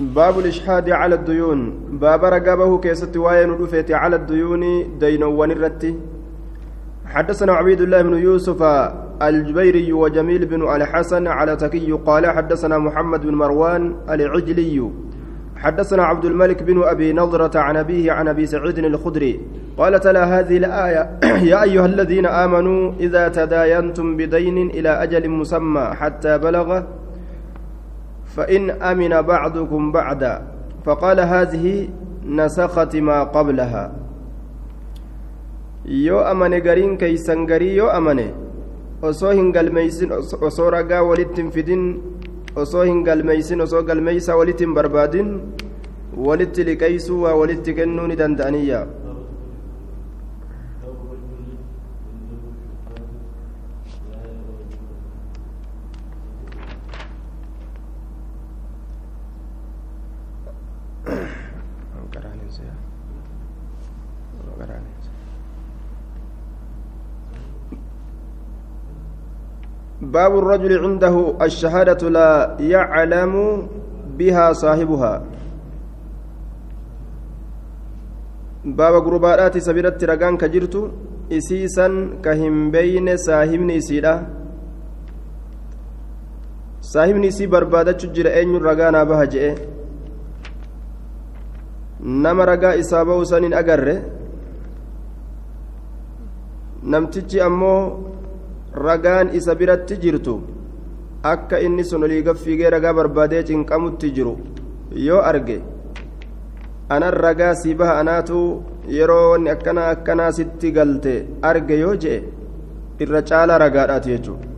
باب الإشهاد على الديون. باب ragaa bahuu keessatti waa'een dhufeetti على الديون deynii waan irratti حدثنا عبيد الله بن يوسف الجبيري وجميل بن الحسن العتكي قال حدثنا محمد بن مروان العجلي. حدثنا عبد الملك بن أبي نضرة عن أبيه عن أبي سعيد الخدري. قال تلا هذه الآية يا أيها الذين آمنوا إذا تداينتم بدين إلى أجل مسمى حتى بلغ فإن أمن بعضكم بعدا فقال هذه نسخت ما قبلها keeysan garii yoo amane osoo hin galmeeysin osoo ragaa walitti hin fidin osoo hin galmeeysin osoo galmeeysaa walitti hin barbaadin walitti liqeeysuu waa walitti kennuu ni danda'aniyya باب الرجل عنده الشهادة لا يعلم بها صاحبها. باب قربات سبيلت رقان كجرت إسيسا كهم بين صاحبني سيدا. صاحبني سي بربادة جر أين رقانا بها جئ. nama ragaa isaa ba'uu saniin agarre namtichi ammoo ragaan isa biratti jirtu akka inni sun olii gaffiigee ragaa barbaadee cinqamutti jiru yoo arge anan ragaa sii baha anaatu yeroo wanni akkanaa akkanaa sitti galte arge yoo je'e irra caalaa ragaadhaati jechuudha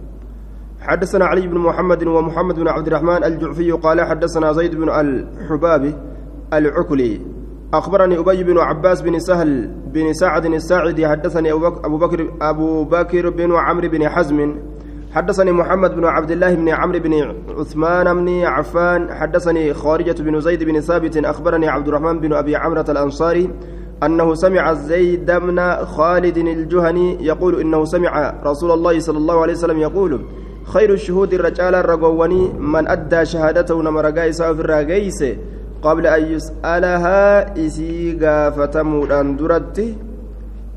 حدثنا علي بن محمد ومحمد بن عبد الرحمن الجعفي قال حدثنا زيد بن الحباب العكلي أخبرني أبي بن عباس بن سهل بن سعد الساعدي حدثني أبو بكر أبو بكر بن عمرو بن حزم حدثني محمد بن عبد الله بن عمرو بن عثمان بن عفان حدثني خارجة بن زيد بن ثابت أخبرني عبد الرحمن بن أبي عمرة الأنصاري أنه سمع زيد بن خالد الجهني يقول إنه سمع رسول الله صلى الله عليه وسلم يقول خير الشهود الرجال الرقواني من أدى شهادته نمرقايسا في قبل أن يسألها إسي قافتمو أندرت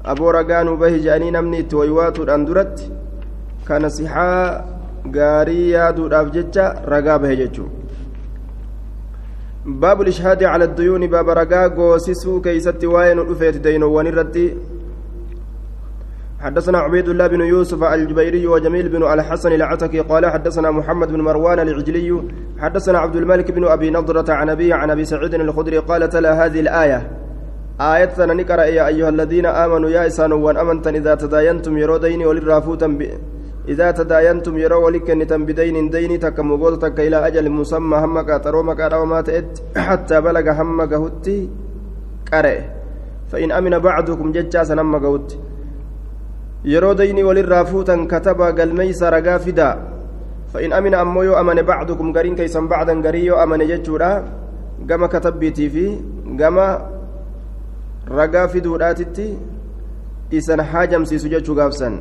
أبو رقان به جاني نمني تويوات أندرت كان صحا قاري يادو الأفججة رقا به ججو. باب الإشهاد على الديون باب رقا قوسسو كيست واين الأفيت دينو ونردي حدثنا عبيد الله بن يوسف الجبيري وجميل بن الحسن العتكي قال حدثنا محمد بن مروان العجلي حدثنا عبد الملك بن أبي نضرة عن ابي عن أبي سعيد الخدري قال تلا هذه الآية آية نقرأ يا أيها الذين آمنوا يا إسان وأن أمنتم إذا تداينتم يرو ديني وللرافوتا. إذا تداينتم يرو ولكنتم بدين ديني تكم وقوتك إلى أجل مسمى همك ترومك أو ما تئت حتى بلغ همك هتي قرأ فإن أمن بعضكم ججا سنمك هتي yeroo dayni walirraa fuutan kataba galmeeysa ragaa fidaa fa'in amina ammoo yoo amane bacdukum gariin keeysan bacdan garii yoo amane jechuudha gama katabbiitii gama ragaa fiduudhaatitti isan haajamsiisu jechuu gaafsan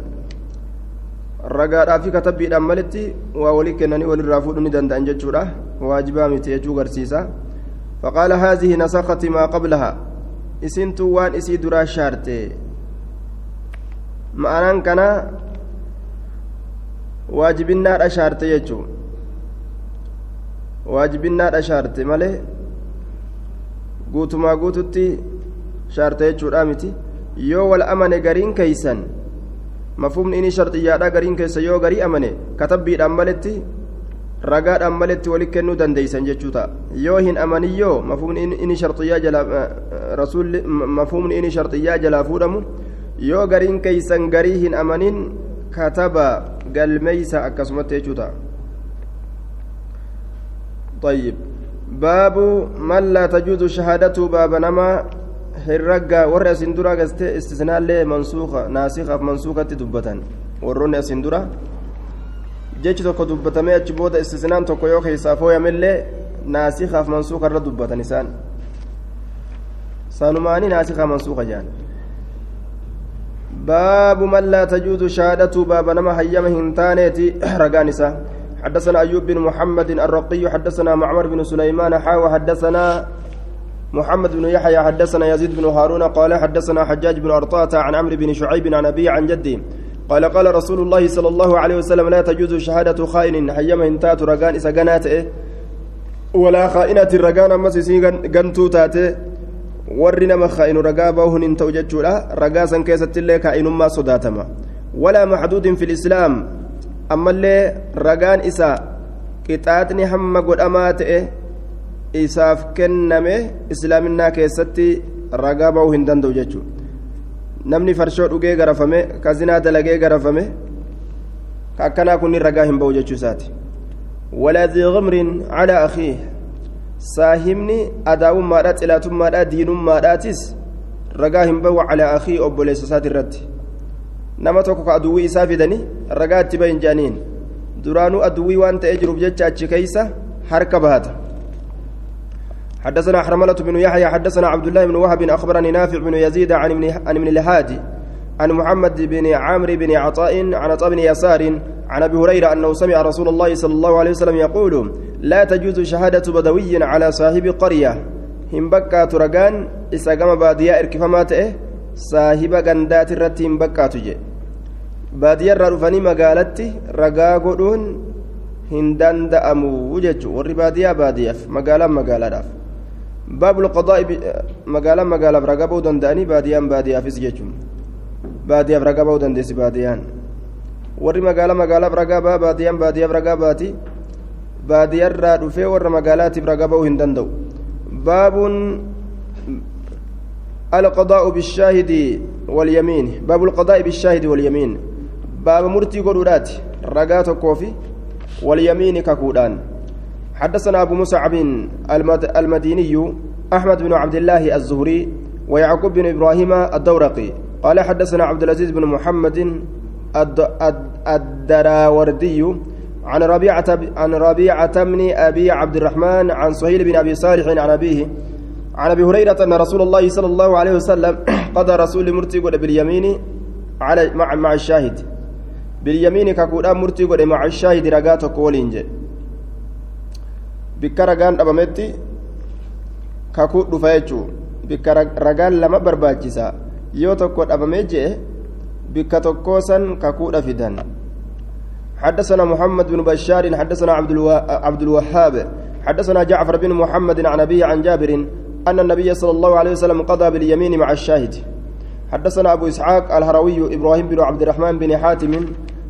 ragaadhaa fi katabbiidhaan malitti waa walii kennanii walirraa fuudhuu ni danda'an jechuudha waajibaa miti jechuu garsiisa faqaala haadhihi nasakati maa qablaha isintu waan isii duraa shaarte ma'anaan kana waajibinnaadha shaarte jechuun waajibinnaadha shaarte malee guutumaa guututti shaarte jechuudha miti yoo wal amane gariin keeysan mafhumni inni sharxiyyaadha gariin keessa yoo garii amane katabbiidhaan maletti ragaadhaan maletti walit kennuu dandeeysan jechuu ta'a yoo hin amaniyyoo mafhumni inni sharxiyyaa jalaa rasuulli mafhumni inni sharxiyyaa jalaa fuudhamu yoo gariin keeysan garii hin amanin kataba galmeeysa akkasumatti jechuu ta'a طيب باب من لا تجوز شهادته باب نما هرقا ور اسندرا غست استثناء له منسوخه ناسخه منسوخه دبتان ورون اسندرا jechi tokko dubbatamee achi booda istisnaan tokko yoo keessaa fooyamillee naasikaaf mansuuka irra dubbatan isaan sanumaanii naasika mansuuka jedhan باب من لا تجوز شهادته باب نما هيما هنتانيتي. رقانسا حدثنا أيوب بن محمد الرقي حدثنا معمر بن سليمان حا وحدثنا محمد بن يحيى حدثنا يزيد بن هارون قال حدثنا حجاج بن أرطاة عن عمرو بن شعيب عن أبي عن جدي. قال قال رسول الله صلى الله عليه وسلم لا تجوز شهادة خائن حيما انتات رقان إسا ولا خائنة الرقان أما سيسي قنتو تاتي warri nama kaa'inu ragaa bahuun hin ta'u jechuudha ragaa san keessatti illee kaa'inummaa sodaatama walaa maxduudin fil islaam ammallee ragaan isaa qixaaxni hamma godhamaa ta'e isaaf kenname islaaminaa keessatti ragaa bahuu hin danda'u jechuudha namni farshoo dhugee garafame kazinaa dalagee garafame ka akkanaa kunniin ragaa hin bahu jechuu isaati walaa dii ghamrin calaa akhiih saahibni adaa'ummaadha xilaatummaadha diinummaadhaatis ragaa hin bahu calaa akhiih obboleessa isaati irratti nama tokko ka aduwwii isaa fidanii ragaa itti bahin jedhaniin duraanuu aduwwii waan ta'ee jiruuf jecha achi keeysa harka bahata حدثنا حرملة بن يحيى حدثنا عبد الله بن وهب أخبرني نافع بن يزيد عن ابن الهادي عن محمد بن عامر بن عطاء عن عطاء بن يسار عن أبي هريرة أنه سمع رسول الله صلى الله عليه وسلم يقول لا تجوز شهادة بدوي على صاحب قرية. هم بكى ترغان اسقام باديا اركفمات صاحب غندات الرتي هم بكى تجي. باديا رفني مقالتي رغا غدون هندان دأمو وجج وري باديا باديا مقالا مقالا باب القضاء مقالا مقالا رغبو دنداني باديا باديا في سججم baadiyaaf ragaa ba'uu dandeessi baadiyaan warri magaalaa magaalaaf ragaa ba'a baadiyaan baadiyaaf ragaa baati baadiyarraa dhufee warra magaalaatiif ragaa ba'uu hin danda'u baabuun القضاء بالشاهد واليمين باب القضاء بالشاهد واليمين باب مرتي قدرات رقات كوفي واليمين ككودان حدثنا أبو مصعب المديني أحمد بن عبد الله الزهري ويعقوب بن إبراهيم الدورقي قال حدثنا عبد العزيز بن محمد الدراوردي عن ربيعة عن ربيعة بن أبي عبد الرحمن عن سهيل بن أبي صالح عن أبيه عن أبي هريرة أن رسول الله صلى الله عليه وسلم قضى رسول مرتي باليمين على مع مع الشاهد. باليمين كقول مرتي مع الشاهد رقاته كولينج بك رقان أبمتي كقول دفايتشو. بك لما برباجسا yoo tokko dhabamee jee bikka tokkoo san حدثنا محمد بن بشار حدثنا عبد, ألو... عبد الوهاب حدثنا جعفر بن محمد عن أبيه عن جابر أن النبي صلى الله عليه وسلم قضى باليمين مع الشاهد. حدثنا أبو إسحاق الهروي إبراهيم بن عبد الرحمن بن حاتم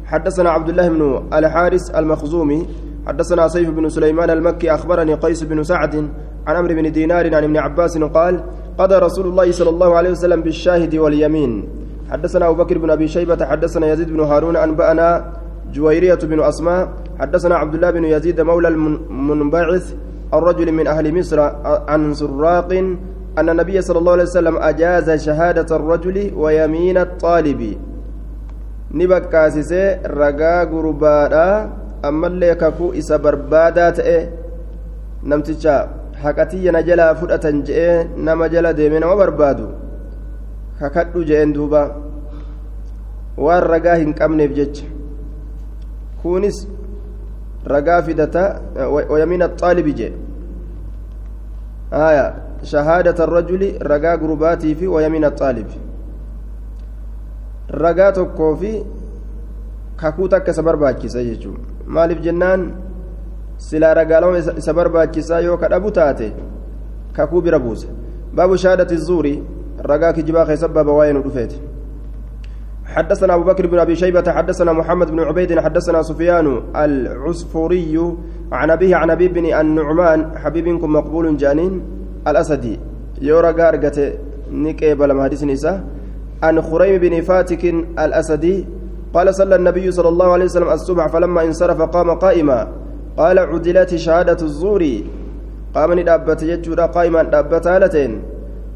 حدثنا عبد الله بن الحارس المخزومي حدثنا سيف بن سليمان المكي أخبرني قيس بن سعد عن عمرو بن دينار عن ابن عباس قال قضى رسول الله صلى الله عليه وسلم بالشاهد واليمين. حدثنا أبو بكر بن أبي شيبة حدثنا يزيد بن هارون أنبأنا جويرية بن أسماء حدثنا عبد الله بن يزيد مولى المنبعث الرجل من أهل مصر عن سراق أن النبي صلى الله عليه وسلم أجاز شهادة الرجل ويمين الطالب. نبكاسسي رقا غربادا أما اللي كفو إسا بربادا تأي نمتشا haqatiyya na jalaa fudhatan je'ee nama jala deeme nama barbaadu kakadhu je'een duuba waan ragaa hin qabneef jecha kunis ragaa fidata wayamiin axaalibi jee aya shahaadata arrajuli ragaa gurbaatii fi wayamiin axaalibi ragaa tokkoo fi kakuu takka isa barbaachisa jechuun maaliif jennaan silaa ragaalama isa barbaachisaa yoo kadhabu taate kakuu bira buuse. Baabu shahaadati zuuri ragaa kijibaa keessa baaba حدثنا أبو بكر بن أبي شيبة حدثنا محمد بن عبيد حدثنا سفيان العصفوري عن أبيه عن أبي بن النعمان حبيبكم مقبول جانين الأسدي يورا قارقة نكيبل مهدس نساء عن خريم بن فاتك الأسدي قال صلى النبي صلى الله عليه وسلم الصبح فلما انصرف قام قائما قال عدلت شهادة الزور قام ندابت يجورا قائما دابت هالتين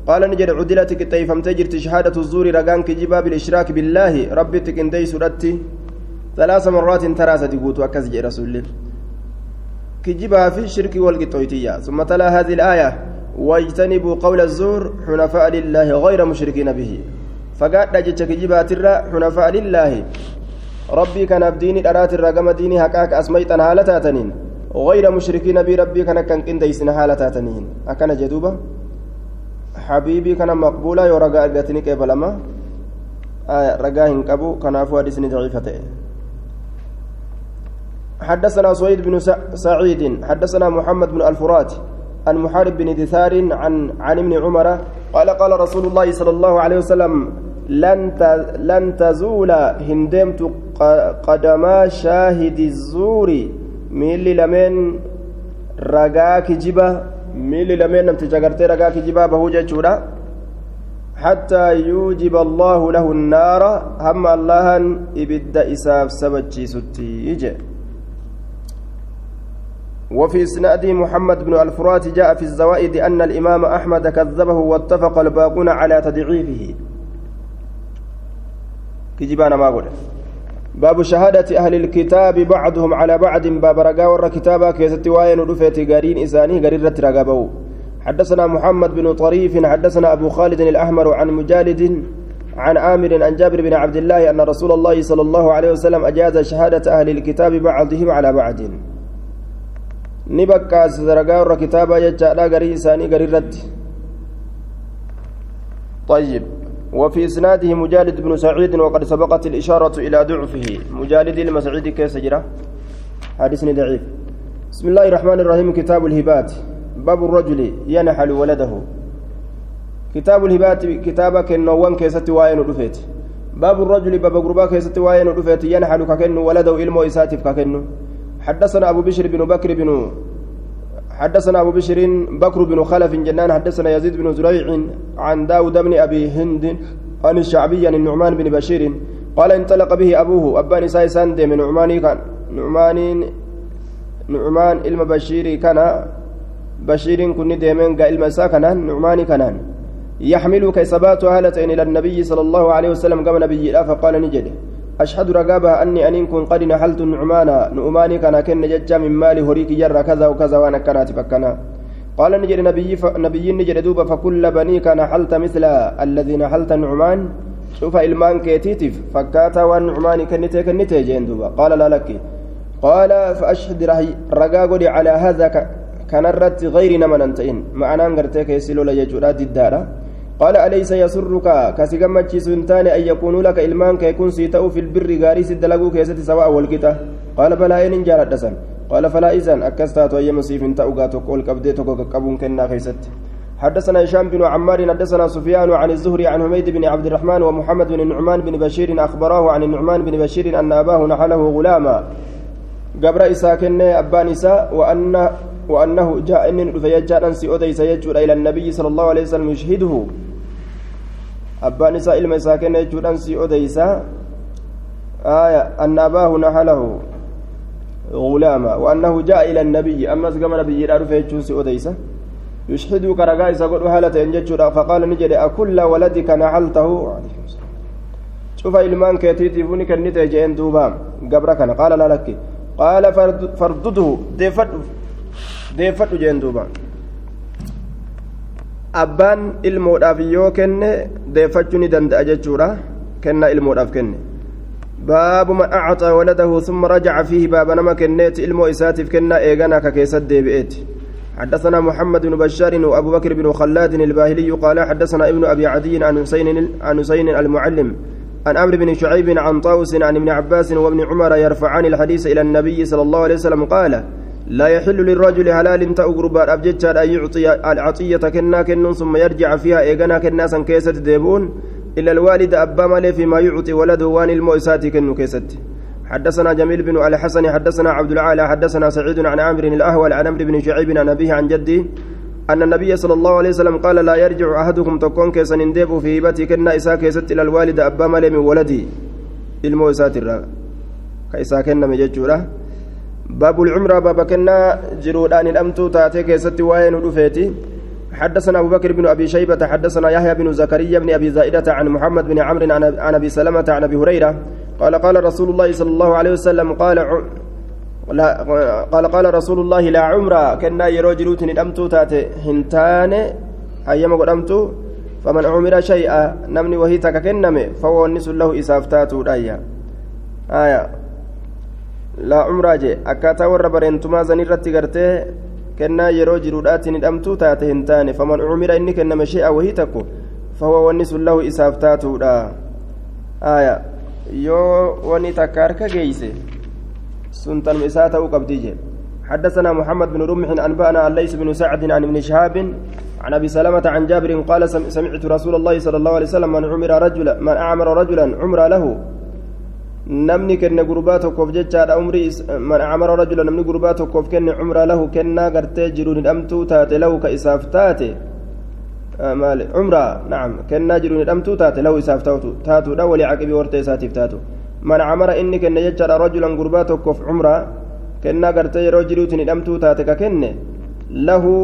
قال نجد عدلت كتيفم تجرت شهادة الزور رقان كجبا بالإشراك بالله. ربي تكندي سرتي ثلاث مرات ترى صديقوت وكز رسول الله. كجبا في الشرك والقطويتية. ثم تلا هذه الآية. واجتنبوا قول الزور حنفاء لله غير مشركين به. فقال جتك كجبا ترى حنفاء لله. ربي كان بديني أرات الرقم ديني هكاك أسميت أنا هالتاتنين غير مشركين بي ربي كان كان كنديسنا هالتاتنين أكن جدوبة؟ حبيبي كان مقبولا يورقا أرقتني كيبلما آه رقا هنكبو كان أفوا ديسني ضعيفة. حدثنا سويد بن سعيد. حدثنا محمد بن الفرات عن محارب بن دثار عن عن ابن عمر قال قال رسول الله صلى الله عليه وسلم لن تزول هندمت قدما شاهد الزور. ميلي لمن رقاك جبا ميلي لمن نمت جغرتي رقاك جبا بهوجة جورا حتى يوجب الله له النار. هم الله إبد إساف سبجي ستي وفي إسناده محمد بن الفرات جاء في الزوائد أن الإمام أحمد كذبه واتفق الباقون على تضعيفه. كجبانا ما قول باب شهادة أهل الكتاب بعضهم على بعض باب رقا ور كتابا كيست واين رفيت قارين إساني قريرة رقابو حدثنا محمد بن طريف حدثنا أبو خالد الأحمر عن مجالد عن آمر عن جابر بن عبد الله أن رسول الله صلى الله عليه وسلم أجاز شهادة أهل الكتاب بعضهم على بعض نبكى سرقا ور كتابا يجعل قري إساني قريرة طيب وفي إسناده مجالد بن سعيد وقد سبقت الإشارة إلى ضعفه. مجالد المسعيد كيس جرى حديث ضعيف. بسم الله الرحمن الرحيم. كتاب الهبات. باب الرجل ينحل ولده. كتاب الهبات kitaaba kennaawwan keessatti waa'een dhufeetti باب الرجل باب gurbaa keessatti waa'een dhufeetti ينحل ka kennu ولده ilmoo isaatiif ka kennu حدثنا أبو بشر بن بكر بن حدثنا أبو بشر بكر بن خلف جنان حدثنا يزيد بن زريع عن داود بن أبي هند عن الشعبي عن النعمان بن بشير قال انطلق به أبوه أبان سايسان من نعماني كان نعمان نعمان إلما بشيري كان بشير كن ديمن قا إلما ساكنان نعماني كانان يحمل كيسبات هالتين إلى النبي صلى الله عليه وسلم قام نبي فقال نجد أشهد رقابها أني أن كن قد نحلت النعمان نؤماني كان كن ججا من مالي هريك جر كذا وكذا وأنا كانت فكنا. قال نجد نبي ف... نبي نجد دوبا فكل بنيك نحلت مثل الذي نحلت النعمان شوف إلمان كيتيتف فكاتا والنعمان كنتي كنتي جين دوبا قال لا لك. قال فأشهد رقاقدي على هذا. كان الرت غير نمن أنتين معنا نغرتك يسلو ليجورا ددارا قال أليس يسرك؟ كسيغمتش سنتان أن يكون لك إلمان كيكون سيتأو في البر غاريس الدلقو كيست سواء والكتا. قال فلا إن جارت دسن. قال فلا إذن. أكستات وهي مصيف تأوغا تقول كبديتك قبون كنا كيست حدثنا هشام بن عمار حدثنا سفيان عن الزهري عن حميد بن عبد الرحمن ومحمد بن النعمان بن بشير أخبراه عن النعمان بن بشير أن أباه نحله غلاما. قبر إساء كن أبان إساء وأن وأنه جاء إن فيجاء أنسي أديس يجود إلى النبي صلى الله عليه وسلم يشهده. إلما إساء كن يجود أنسي أديس آية أن أباه نحله غلاما وأنه جاء إلى النبي أما زقم نبي يرى فيجوس أديس يشهدك رقا إساء قد حالة ينجد فقال نجد أكل ولدك نحلته؟ إلمان كيتيتي فوني كنت جين دوبام قبرك قال لا لك. قال فردده ديفت deeffadhu jeen duuba. Abbaan ilmoodhaaf yoo kenne deeffachuu ni danda'a jechuudha. Kennaa ilmoodhaaf kenne. باب من أعطى ولده ثم رجع فيه باب نما كنيت إلمو إساتف كنا إيغانا ككيسد ديبئت حدثنا محمد بن بشار وأبو بكر بن خلاد الباهلي قال حدثنا ابن أبي عدي عن حسين عن حسين المعلم عن عمرو بن شعيب عن طاوس عن ابن عباس وابن عمر يرفعان الحديث إلى النبي صلى الله عليه وسلم قال لا يحل للرجل حلال تأغرب أبجتشار أن يعطي العطية كنا كن ثم يرجع فيها إيغانا كنا سن كيست ديبون إلا الوالد أبا مالي فيما يعطي ولده وان المؤسات كن كيست. حدثنا جميل بن الحسن حدثنا عبد العالى حدثنا سعيد عن عامر الأهول عن عمرو بن شعيب عن أبيه عن جده أن النبي صلى الله عليه وسلم قال لا يرجع أحدكم تكون كيسن انديب في هبتي كنا إسا كيست إلى الوالد أبا مالي من ولدي. المؤسات الرا كإسا كنا مججورة باب العمرة باب كنا جرودان الأمتو تاتي كيست وين ودفيتي حدثنا أبو بكر بن أبي شيبة حدثنا يحيى بن زكريا بن أبي زائدة عن محمد بن عمرو عن أبي سلمة عن أبي هريرة قال قال رسول الله صلى الله عليه وسلم قال لا قال قال رسول الله لا عمرة كنا يروجلوت الأمتو تاتي هنتان أيما قدمتو فمن عمر شيئا نمني وهي تككنمي فهو النس له إسافتات رايا aya laa cumraa jee akkaataa warra bareentumaa san irratti gartee kennaa yeroo jiruudhaatiin hidhamtuu taate hin taane faman cumira inni kenname she'a wahii takko fahuwa wanni sun lahu isaaf taatuudha aya yoo wani takka harka geeyse sun tanuma isaa ta'uu qabdii jee حدثنا محمد بن رمح أنبأنا عن ليس بن سعد عن ابن شهاب عن أبي سلمة عن جابر قال سمعت رسول الله صلى الله عليه وسلم من عمر رجلا من أعمر رجلا عمر له namni kenne gurbaa tokkoof jechaadha umrii man acmara rajula namni gurbaa tokkoof kenne cumra lahu kennaa gartee jiruun hidhamtuu taate lahu ka isaaf taate maali cumraa nacam kennaa jiruun hidhamtuu taate lahu isaaf taatuudha walii caqibii hortee isaatiif taatu man camara inni kenne jechaadha rajulan gurbaa tokkoof cumraa kennaa gartee yeroo jiruutiin hidhamtuu taate ka kenne lahu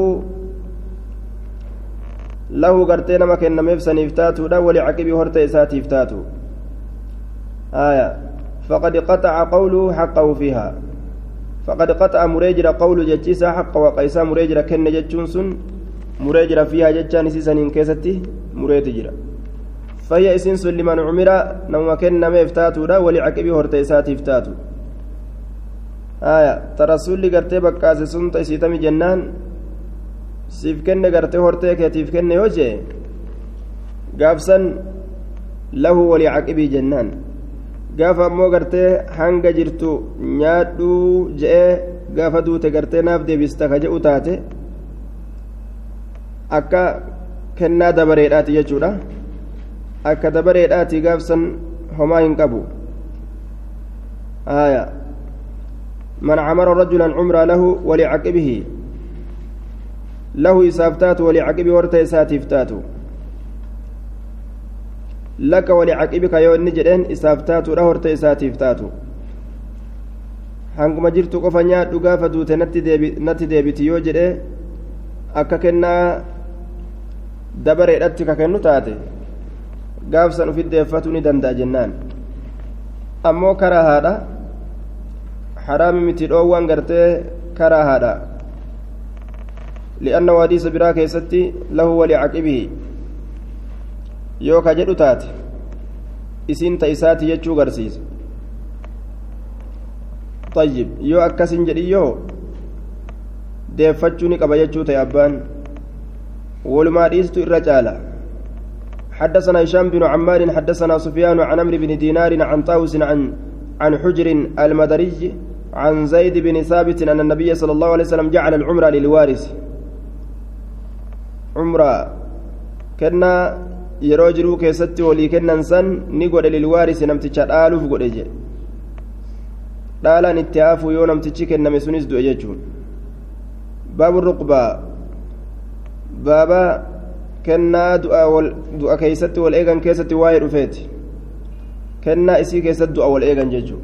lahu gartee nama kennameef saniif taatuudha walii caqibii hortee isaatiif taatu آية فقد قطع قوله حقه فيها. فقد قطع مريجر قول جتشيسا حق وقيسا مريجر كن جتشونسون مريجر فيها جتشان سيسنين كيستي مريتجر فهي إسنس لمن عمر نوم كن مفتاتو لا ولعقبه هرتيساتي فتاتو آية ترسول قرتي بكاسي سنت إسيتمي جنان siif kenne gartee hortee keetiif kenne yoo jee gaafsan lahu walii gaafa ammoo gartee hanga jirtu nyaadhuu je'ee gaafa duute gartee naaf deebista ka je'u taate akka kennaa dabareedhaati jechuudha akka dabareedhaati gaafsan homaa hin qabu آية من عمر رجلا عمرا له ولعقبه له إسافتات ولعقبه ورث إساتفتات لك ولعقبك يو إني جدين إسافتات له ورث إساتفتات hanguma jirtu qofa nyaadhu gaafa duute natti deebiti yoo jedhe akka kennaa dabareedhatti ka kennu taate gaafsan ufiddeeffatu ni danda'a jennaan ammoo karaa haadha haraami miti dhoowwan gartee karaa haadha li'anna hadiisa biraa keessatti lahu walicaqibihi yoo ka jedhu taate isiin ta isaati jechuu garsiisa. طيب يو أكسن جديو deeffachuu qaba jechuu ta'e abbaan. Walumaa dhiistu irra caala. حدثنا هشام بن عمار حدثنا سفيان عن عمرو بن دينار عن طاووس عن عن حجر المدري عن زيد بن ثابت أن النبي صلى الله عليه وسلم جعل العمرة للوارث عمرة كنا yeroo jiruu keessatti walii kennan san ni godhe lilwaarisi namticha dhaaluuf godhe jedhe dhaalaan itti haafuu yoo namtichi kenname sunis du'e jechuun baabu ruqbaa baaba kennaa du'a keeysatti wal eegan keessatti waa'ee dhufeeti kennaa isii keessatti du'a wal eegan jechuun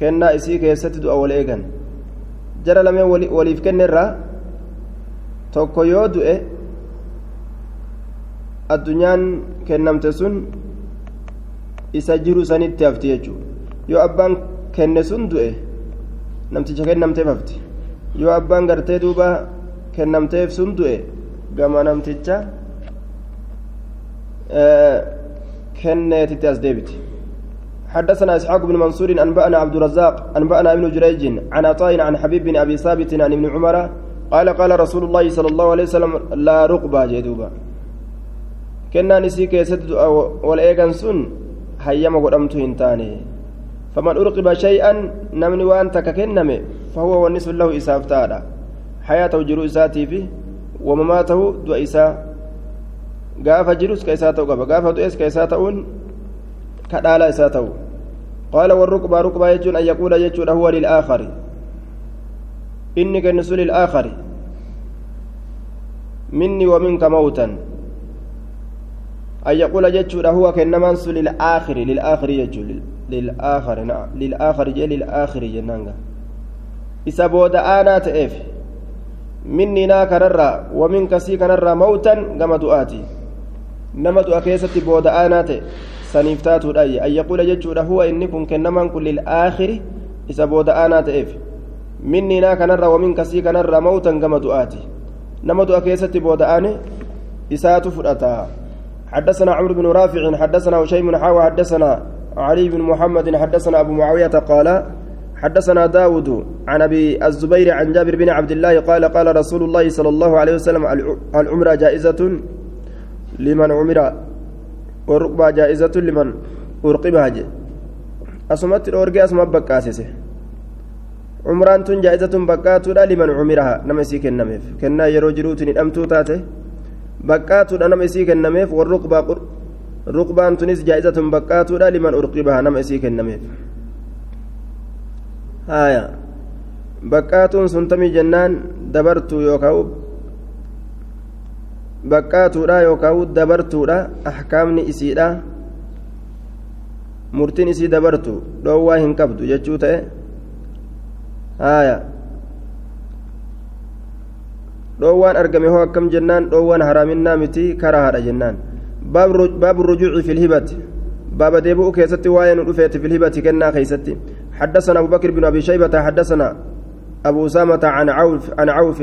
kennaa isii keessatti du'a wal eegan jara lameen waliif kennerraa tokko yoo du'e addunyaan kennamte sun isa jiru sanitti hafti jechuudha yoo abbaan kenne sun du'e namticha kennamteef hafti yoo abbaan gartee duuba kennamteef sun du'e gama namticha kenneetitti as deebiti حدثنا إسحاق بن منصور أنبأنا عبد الرزاق أنبأنا ابن جريج عن عطاء عن حبيب بن أبي ثابت عن ابن عمر قال قال رسول الله صلى الله عليه وسلم لا رقبة جدوبا كنا نسيك يسد والإيغان سن هيما قدمت هنتاني فمن أرقب شيئا نمني وأنت ككنمي فهو ونس له إسافتادا حياته جرو إساتي فيه ومماته دو إسا قاف جروس كإساته قبا قاف دؤس كإساتهون كدالا إساته قال والركبة ركبة يجون أن يقول يجون هو للآخر إني كنس للآخر مني ومنك موتا أن يقول يجون هو كنمانس للآخر للآخر يجون للآخر نعم للآخر جي للآخر جنانغا إسا بودا آنا تأف. مني نا كنرى ومنك سي كنرى موتا كما دعاتي نما دعا كيستي بودا آنا تأ. سنفتات الأي أن يقول جدشود هو إنكم كنما كل للآخر إسا بودا آنا تأف. مني نا كنرى ومنك سي كنرى موتا كما دعاتي نما دعا كيستي بودا آنا إسات فرأتا حدثنا عمرو بن رافع حدثنا هشيم حاوى حدثنا علي بن محمد حدثنا أبو معاوية قال حدثنا داود عن أبي الزبير عن جابر بن عبد الله قال قال رسول الله صلى الله عليه وسلم العمرى جائزة لمن أعمرها والرقبى جائزة لمن أرقبها أسمت الأورجي أسمت بكاسسه عمران جائزة بكاتو لمن أعمرها. نما يسي كنميف كنا يرو جروت ندمتو تاته بكاتو نما يسي كنميف والرقبى ركبان تنس جائزة بكاتو لمن أرقبها نما يسي كنميف haya baqqaatuun suntamii jennaan dabartuu yookaan baqqaatuudha yookaan dabartuudha ahkaamni isiidha murtiin isii dabartu dhoowwaa hin qabdu jechuu ta'e haya dhoowwaan argame hoo akkam jennaan dhoowwaan haraaminaa miti karaa haadha jennaan baabu rujuuci filhibati baaba deebi'uu keessatti waa'ee nu dhufeeti filhibati kennaa keessatti حدثنا أبو بكر بن أبي شيبة حدثنا أبو أسامة عن عوف عن عوف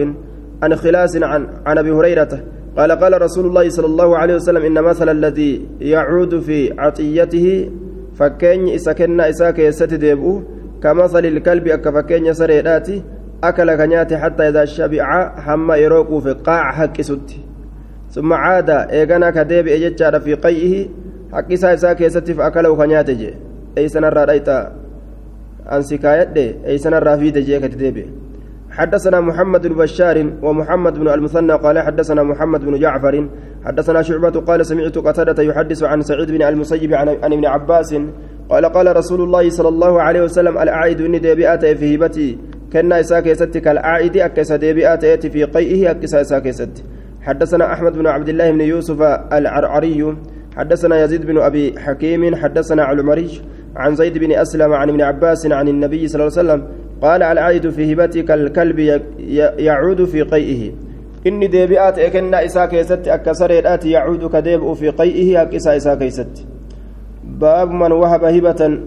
عن خلاس عن عن أبي هريرة قال قال رسول الله صلى الله عليه وسلم إن مثل الذي يعود في عطيته فكين إسكن إساك يستدبو كمثل الكلب أك فكين سريراتي أكل كنياتي حتى إذا شبع حما يروق في قاع حق ستي ثم عاد إيغانا كديب إجتشار في قيئه حق إساك يستي فأكله كنياتي أي سنة رأيتا أنسي كايد أي سنة رافيد جيك تدبي حدثنا محمد بن بشار ومحمد بن المثنى قال حدثنا محمد بن جعفر حدثنا شعبة قال سمعت قتادة يحدث عن سعيد بن المسيب عن ابن عباس قال قال رسول الله صلى الله عليه وسلم العائد إني ديبئات في هبتي كنا إساك يستك كالعائد أكس ديبئات في قيئه أكس إساك يست حدثنا أحمد بن عبد الله بن يوسف العرعري. حدثنا يزيد بن أبي حكيم. حدثنا العمري عن زيد بن أسلم عن ابن عباس عن النبي صلى الله عليه وسلم قال العائد في هبته كالكلب يعود في قيئه. إني ديبئات إكنا إسا كيست أكسريرات يعود كديب في قيئه أكسا إسا كيست. باب من وهب هبة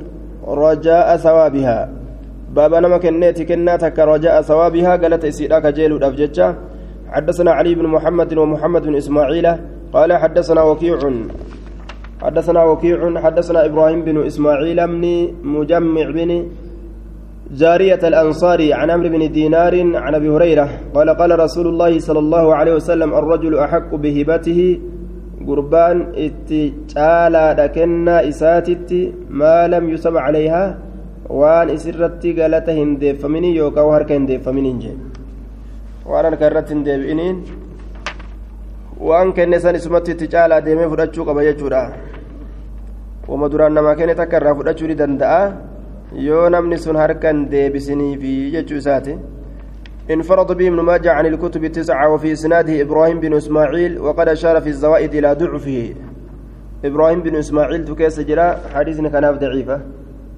رجاء ثوابها. باب نما كنيت كناتك رجاء ثوابها قالت إسيراك جيل الأفججة حدثنا علي بن محمد ومحمد بن إسماعيل. قال حدثنا وكيع حدثنا وكيع حدثنا إبراهيم بن إسماعيل بن مجمع بن جارية الأنصاري عن عمرو بن دينار عن أبي هريرة قال قال رسول الله صلى الله عليه وسلم الرجل أحق بهبته قربان اتجالا لكنا إساتت ما لم يسب عليها وان إسرت قالته هندفمني يوكا وهرك هندفمني جي وأنا كرت kenne san isumatti itti caalaa deemee fudhachuu qaba jechuudha wama duraan namaa kenne takka irraa fudhachuu ni danda'a. Yoo namni sun harkan deebisiniifi jechuu isaati. انفرد به ابن ماجه عن الكتب التسعة وفي إسناده إبراهيم بن إسماعيل وقد أشار في الزوائد إلى ضعفه إبراهيم بن إسماعيل تكيس جراء حديث كان ضعيفة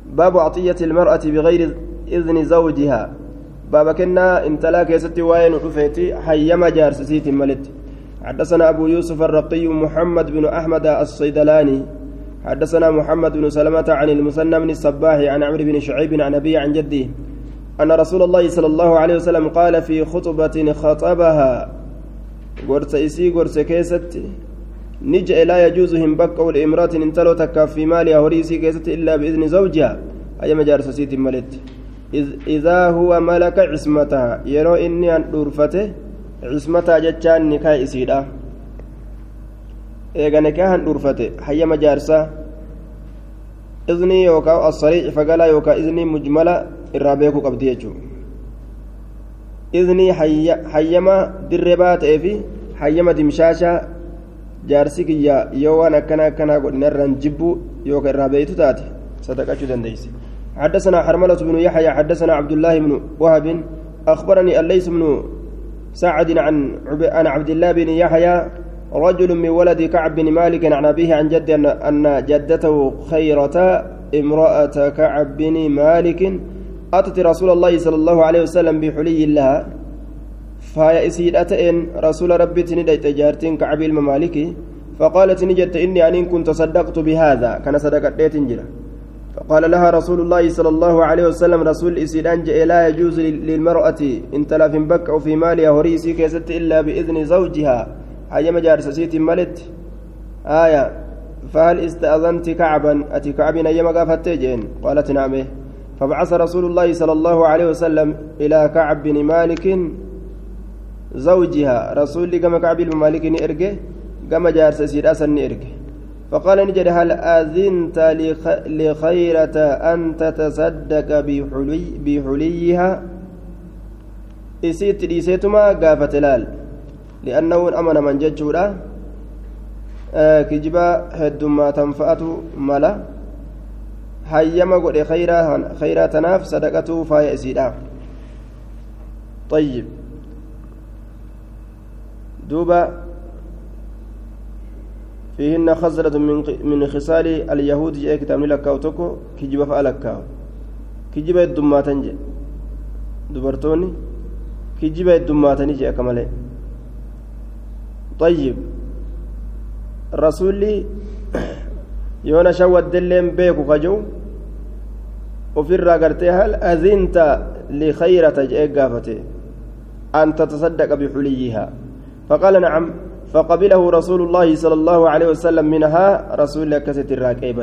باب عطية المرأة بغير إذن زوجها باب كنا انتلا كيستي وين رفيتي حيما جارسسيتي ملت حدثنا أبو يوسف الرقي محمد بن أحمد الصيدلاني حدثنا محمد بن سلمة عن المثنى بن الصباح عن عمرو بن شعيب عن أبيه عن جده أن رسول الله صلى الله عليه وسلم قال في خطبة خطبها قرص إسي قرص كيست نجأ لا يجوز هم بقى لامرأة انتلو تكا في مالها هريسي كيست إلا بإذن زوجها. أي مجارس سيتي ملت. إذا هو ملك عصمتها يرو إني أن عصمتها جتشان نكاي إسيدا. Eega nikaahan dhurfate hayyama jaarsaa iznii yookaan asariici fagalaa yookaan iznii mujmala irraa beekuu qabdi jechuudha iznii hayyama dirree baa ta'ee fi hayyama dimshaashaa jaarsi kiyya yoo waan akkana akkanaa godhinarraan jibbuu yookaan irraa beeytu taate sadaqachuu dandeessi حدثنا حرملة بن يحيى حدثنا عبد الله بن وهب أخبرني الليث بن سعد عن عبد الله بن يحيى رجل من ولد كعب بن مالك عن أبيه عن جد أن جدته خيرة امرأة كعب بن مالك. أتت رسول الله صلى الله عليه وسلم بحلي لها. فهي إسيدتين رسول ربي تندي تجارتين كعب الممالك فقالت نجت إني أن كنت صدقت بهذا. كان صدقت تنجرة فقال لها رسول الله صلى الله عليه وسلم رسول إسيدان لا يجوز للمرأة إن تلف بك أو في مالها هريسي كيست إلا بإذن زوجها. Hayyama jaarsasiitiin maletti aaya فهل استأذنت كعبا؟ أتي كعب أيما قافت جين قالت نعم. فبعث رسول الله صلى الله عليه وسلم إلى كعب بن مالك زوجها. رسول كما كعب بن مالك إرجه كما جارس سيراسا إرجه فقال نجد هل أذنت لخيرة أن تتصدق بحلي بحليها؟ إسيت ليسيتما قافت لال. لأنه أمن من ججورا kijiba heddummaatan fa'atu mala hayyama godhe khayraa tanaaf sadaqatuu faaya isiidha طيب. دوبا فيهن خزرة من خصال اليهود جاء كتاب لك أو تكو كجبة فألك كجبة الدماتن جاء دبرتوني كجبة الدماتن جاء كمالي طيب rasuulli yoona shawwaddelleen beeku kajuu ofirraa gartee hal azinta likayrata jedhee gaafate an tatasaddaqa bixuliyyihaa faqaala nacam فقبله رسول الله صلى الله عليه وسلم منها رسول الله كست الراكيب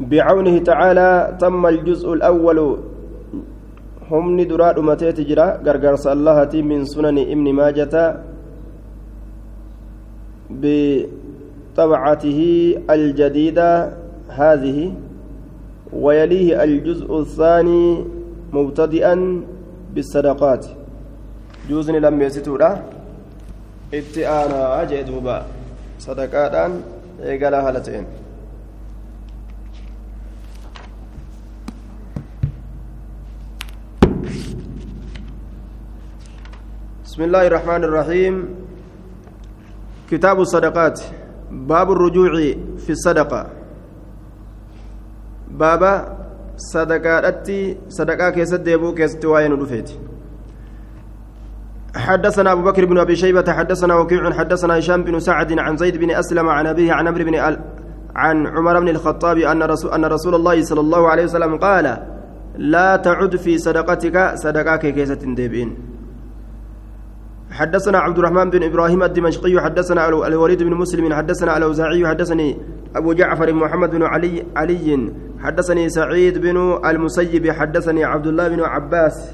بعونه تعالى تم الجزء الأول هم ندراد متى تجرى غرغر الله من سنن ابن ماجة بطبعته الجديدة هذه ويليه الجزء الثاني مبتدئا بالصدقات جوزني لم يستورا اتئانا أجدوبا صدقات إيقالا هالتين بسم الله الرحمن الرحيم. كتاب الصدقات. باب الرجوع في الصدقة. بابا صدقاتي صدقة كيست ديبو كيست رفيت حدثنا أبو بكر بن أبي شيبة حدثنا وكيع حدثنا هشام بن سعد عن زيد بن أسلم عن أبيه عن عمرو بن أل عن عمر بن الخطاب أن رسول, أن رسول الله صلى الله عليه وسلم قال لا تعد في صدقتك صدقاك كيسة ديبين. حدثنا عبد الرحمن بن إبراهيم الدمشقي حدثنا الوليد بن مسلم حدثنا الأوزاعي حدثني أبو جعفر محمد بن علي علي حدثني سعيد بن المسيب حدثني عبد الله بن عباس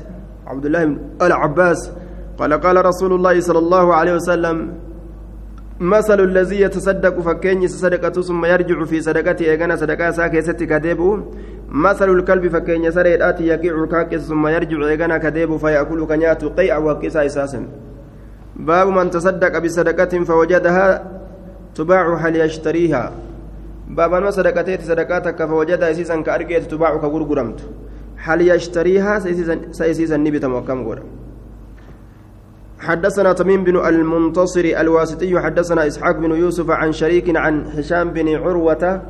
عبد الله بن العباس قال قال رسول الله صلى الله عليه وسلم مثل الذي يتصدق فكين صدقة ثم يرجع في صدقته إيغانا صدقة ساكيستي كديبو. مثل الكلب فكين سريداتي يقيء كاكس ثم يرجع إيغانا كديبو فيأكل كنيات قيء وكيسا إساسا. باب من تصدق بصدقة فوجدها تباع هل يشتريها باب ما صدقتي صدقاتك فوجدها سيسا كأرجيت تباع كغرغرمت هل يشتريها سيسيسا نبي تموكم غرم حدثنا تميم بن المنتصر الواسطي حدثنا إسحاق بن يوسف عن شريك عن هشام بن عروة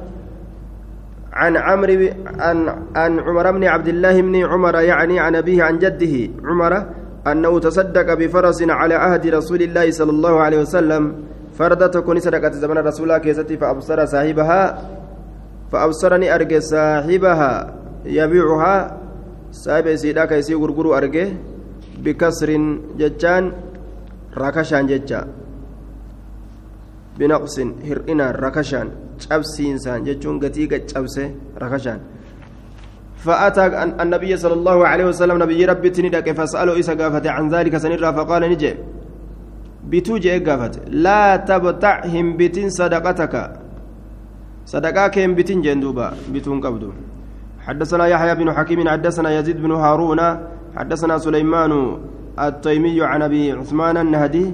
عن عمرو عن عن عمر بن عبد الله بن عمر يعني عن أبيه عن جده عمر أنه تصدق بفرس على عهد رسول الله صلى الله عليه وسلم. فردة تكون صدقة زمن رسول الله كيستي فأبصر صاحبها فأبصرني أرجع صاحبها يبيعها. صاحب سيدا كيسي غرغرو أرجع بكسر ججان ركشان ججا. بنقص هرئنا ركشان cabsiinsaan jechuun gatii gaccabse rakashaan فأتى النبي صلى الله عليه وسلم نبي ربي تندك فسأله إسا قافت عن ذلك سنرى فقال نجي. بتوجي قافت. لا تبتعهم بتن صدقتك. صدقاك بتن جندوبا. بتون قبدو حدثنا يحيى بن حكيم حدثنا يزيد بن هارون حدثنا سليمان التيمي عن أبي عثمان النهدي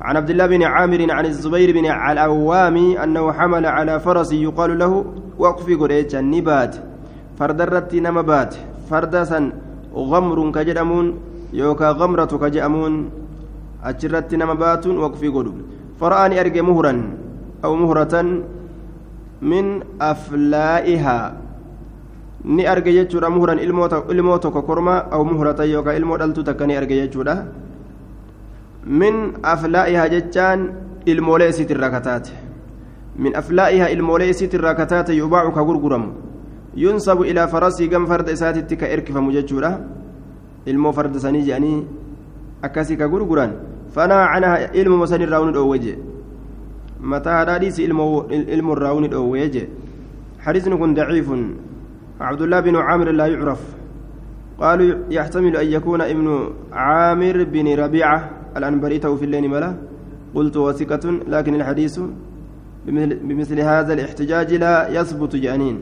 عن عبد الله بن عامر عن الزبير بن العوام أنه حمل على فرس يقال له وقف قريش النبات. Fardarratti nama baate farda san gamruun ka jedhamuun yookaan gamratu ka jedhamuun achirratti nama baatuun waqfii godhu fara'aan arge muhuran aw muhuratan min aflaa'ihaa ni arge jechuudha muhuran ilmoo tokko korma aw muhuratan yookaan ilmoo dhaltuu takka ni arge jechuudha min aflaa'ihaa jechaan ilmoolee isiitirraa kataate min aflaa'ihaa ilmoolee isiitirraa kataate yubaacu ka gurguramu gam farda isaatitti ka erkifamu jechuudha ilmoo farda sanii jedhanii akkasii ka gurguran fanaa canaha ilmuma sanirraa unu dhoowwe jee متى حديث علم الراون أويج حديث كن ضعيف. عبد الله بن عامر لا يعرف. قالوا يحتمل أن يكون ابن عامر بن ربيعة الأنبري في الليل ملا. قلت وثقة لكن الحديث بمثل هذا الاحتجاج لا يثبت جانين